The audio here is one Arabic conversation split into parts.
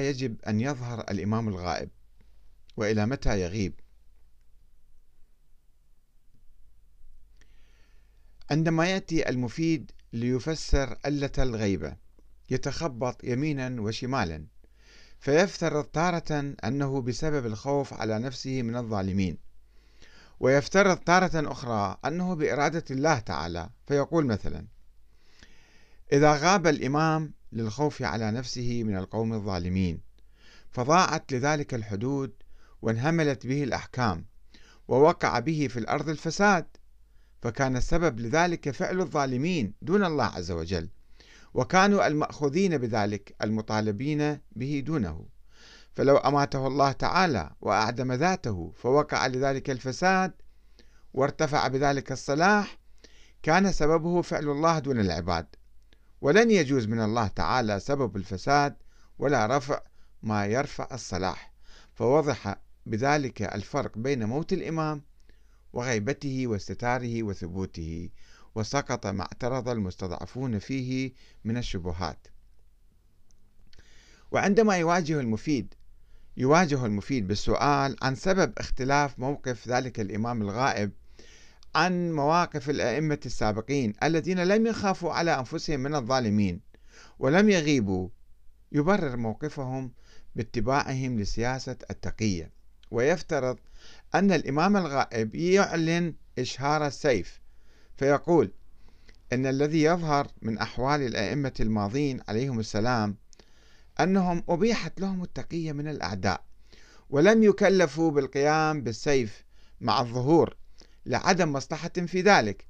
يجب أن يظهر الإمام الغائب وإلى متى يغيب؟ عندما يأتي المفيد ليفسر ألة الغيبة يتخبط يمينا وشمالا فيفترض تارة أنه بسبب الخوف على نفسه من الظالمين ويفترض تارة أخرى أنه بإرادة الله تعالى فيقول مثلا إذا غاب الإمام للخوف على نفسه من القوم الظالمين. فضاعت لذلك الحدود وانهملت به الأحكام ووقع به في الأرض الفساد. فكان السبب لذلك فعل الظالمين دون الله عز وجل وكانوا المأخوذين بذلك المطالبين به دونه. فلو أماته الله تعالى وأعدم ذاته فوقع لذلك الفساد وارتفع بذلك الصلاح كان سببه فعل الله دون العباد. ولن يجوز من الله تعالى سبب الفساد ولا رفع ما يرفع الصلاح. فوضح بذلك الفرق بين موت الإمام وغيبته واستتاره وثبوته وسقط ما اعترض المستضعفون فيه من الشبهات. وعندما يواجه المفيد يواجه المفيد بالسؤال عن سبب اختلاف موقف ذلك الإمام الغائب عن مواقف الأئمة السابقين الذين لم يخافوا على أنفسهم من الظالمين ولم يغيبوا. يبرر موقفهم باتباعهم لسياسة التقية. ويفترض أن الإمام الغائب يعلن إشهار السيف فيقول أن الذي يظهر من أحوال الأئمة الماضين عليهم السلام أنهم أبيحت لهم التقية من الأعداء ولم يكلفوا بالقيام بالسيف مع الظهور. لعدم مصلحة في ذلك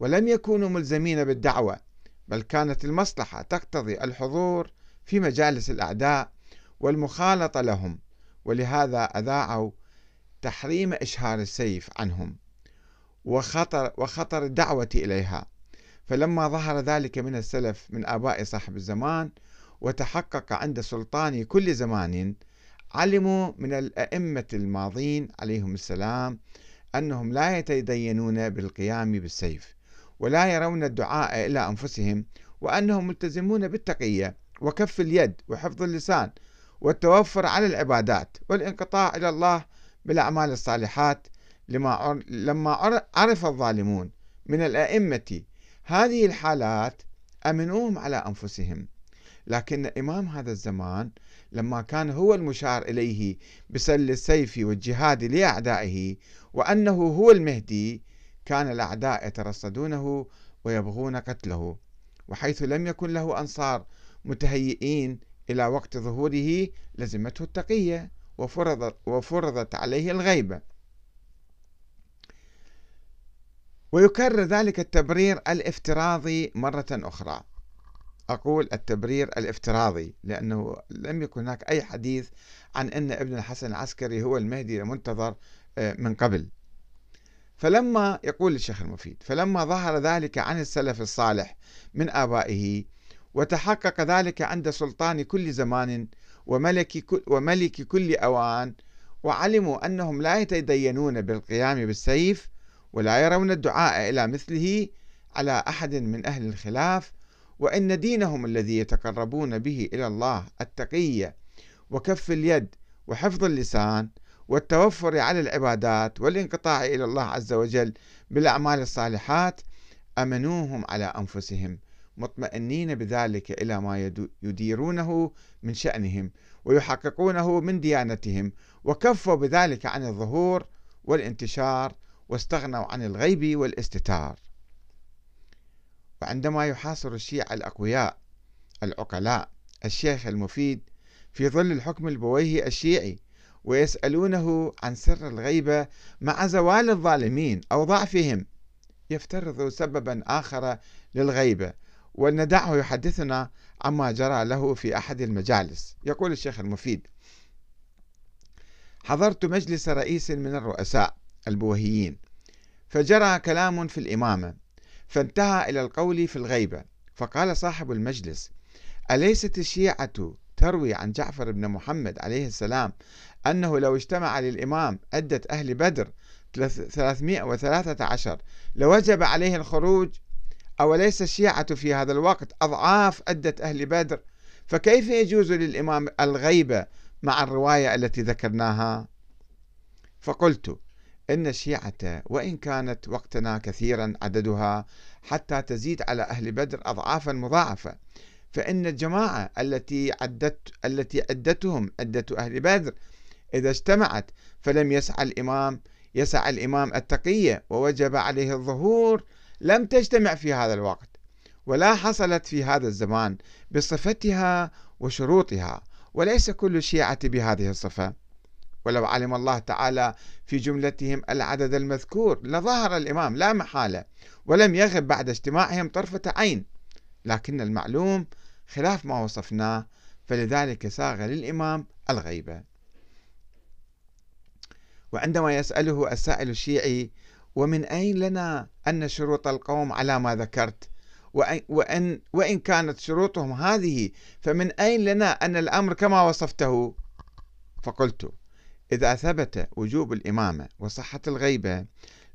ولم يكونوا ملزمين بالدعوة بل كانت المصلحة تقتضي الحضور في مجالس الأعداء والمخالطة لهم ولهذا أذاعوا تحريم إشهار السيف عنهم وخطر, وخطر الدعوة إليها. فلما ظهر ذلك من السلف من آباء صاحب الزمان وتحقق عند سلطان كل زمان علموا من الأئمة الماضين عليهم السلام أنهم لا يتدينون بالقيام بالسيف ولا يرون الدعاء إلى أنفسهم وأنهم ملتزمون بالتقية وكف اليد وحفظ اللسان والتوفر على العبادات والانقطاع إلى الله بالأعمال الصالحات لما لما عرف الظالمون من الأئمة. هذه الحالات أمنوهم على أنفسهم. لكن إمام هذا الزمان لما كان هو المشار إليه بسل السيف والجهاد لأعدائه وأنه هو المهدي كان الأعداء يترصدونه ويبغون قتله وحيث لم يكن له أنصار متهيئين إلى وقت ظهوره لزمته التقية وفرضت, وفرضت عليه الغيبة. ويكرر ذلك التبرير الافتراضي مرة أخرى. أقول التبرير الافتراضي لأنه لم يكن هناك أي حديث عن أن ابن الحسن العسكري هو المهدي المنتظر آه، من قبل. فلما يقول الشيخ المفيد فلما ظهر ذلك عن السلف الصالح من آبائه وتحقق ذلك عند سلطان كل زمان وملك كل, وملك كل أوان وعلموا أنهم لا يتدينون بالقيام بالسيف ولا يرون الدعاء إلى مثله على أحد من أهل الخلاف وإن دينهم الذي يتقربون به إلى الله التقية وكف اليد وحفظ اللسان والتوفر على العبادات والانقطاع إلى الله عز وجل بالأعمال الصالحات أمنوهم على أنفسهم مطمئنين بذلك إلى ما يديرونه من شأنهم ويحققونه من ديانتهم وكفوا بذلك عن الظهور والانتشار واستغنوا عن الغيب والاستتار. وعندما يحاصر الشيعة الأقوياء العقلاء الشيخ المفيد في ظل الحكم البويهي الشيعي ويسألونه عن سر الغيبة مع زوال الظالمين أو ضعفهم يفترض سببا آخر للغيبة وندعه يحدثنا عما جرى له في أحد المجالس. يقول الشيخ المفيد حضرت مجلس رئيس من الرؤساء البوهيين فجرى كلام في الإمامة فانتهى إلى القول في الغيبة. فقال صاحب المجلس أليست الشيعة تروي عن جعفر بن محمد عليه السلام أنه لو اجتمع للإمام عدة أهل بدر 313 لوجب عليه الخروج؟ أوليس الشيعة في هذا الوقت أضعاف عدة أهل بدر؟ فكيف يجوز للإمام الغيبة مع الرواية التي ذكرناها؟ فقلت إن الشيعة وإن كانت وقتنا كثيرا عددها حتى تزيد على أهل بدر أضعافا مضاعفة فإن الجماعة التي عدت التي عدتهم عدة أهل بدر إذا اجتمعت فلم يسعى الإمام يسعى الإمام التقية ووجب عليه الظهور لم تجتمع في هذا الوقت ولا حصلت في هذا الزمان بصفتها وشروطها وليس كل الشيعة بهذه الصفة. ولو علم الله تعالى في جملتهم العدد المذكور لظهر الإمام لا محالة ولم يغب بعد اجتماعهم طرفة عين. لكن المعلوم خلاف ما وصفناه فلذلك ساغ للإمام الغيبة. وعندما يسأله السائل الشيعي ومن أين لنا أن شروط القوم على ما ذكرت؟ وإن, وإن كانت شروطهم هذه فمن أين لنا أن الأمر كما وصفته؟ فقلت إذا ثبت وجوب الإمامة وصحة الغيبة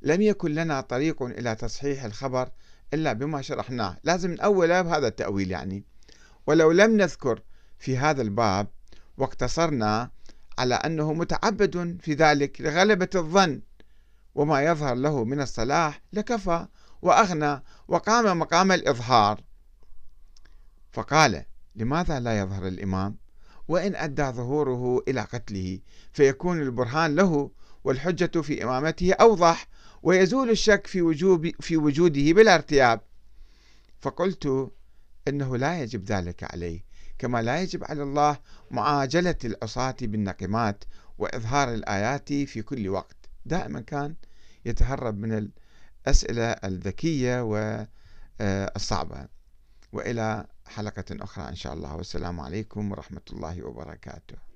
لم يكن لنا طريق إلى تصحيح الخبر إلا بما شرحناه. لازم من أول بهذا التأويل يعني. ولو لم نذكر في هذا الباب واقتصرنا على أنه متعبد في ذلك لغلبة الظن وما يظهر له من الصلاح لكفى وأغنى وقام مقام الإظهار. فقال لماذا لا يظهر الإمام؟ وإن أدى ظهوره إلى قتله فيكون البرهان له والحجة في إمامته أوضح ويزول الشك في وجوب في وجوده بلا ارتياب. فقلت إنه لا يجب ذلك عليه كما لا يجب على الله معاجلة العصاة بالنقمات وإظهار الآيات في كل وقت. دائما كان يتهرب من الأسئلة الذكية والصعبة. وإلى حلقة أخرى إن شاء الله. والسلام عليكم ورحمة الله وبركاته.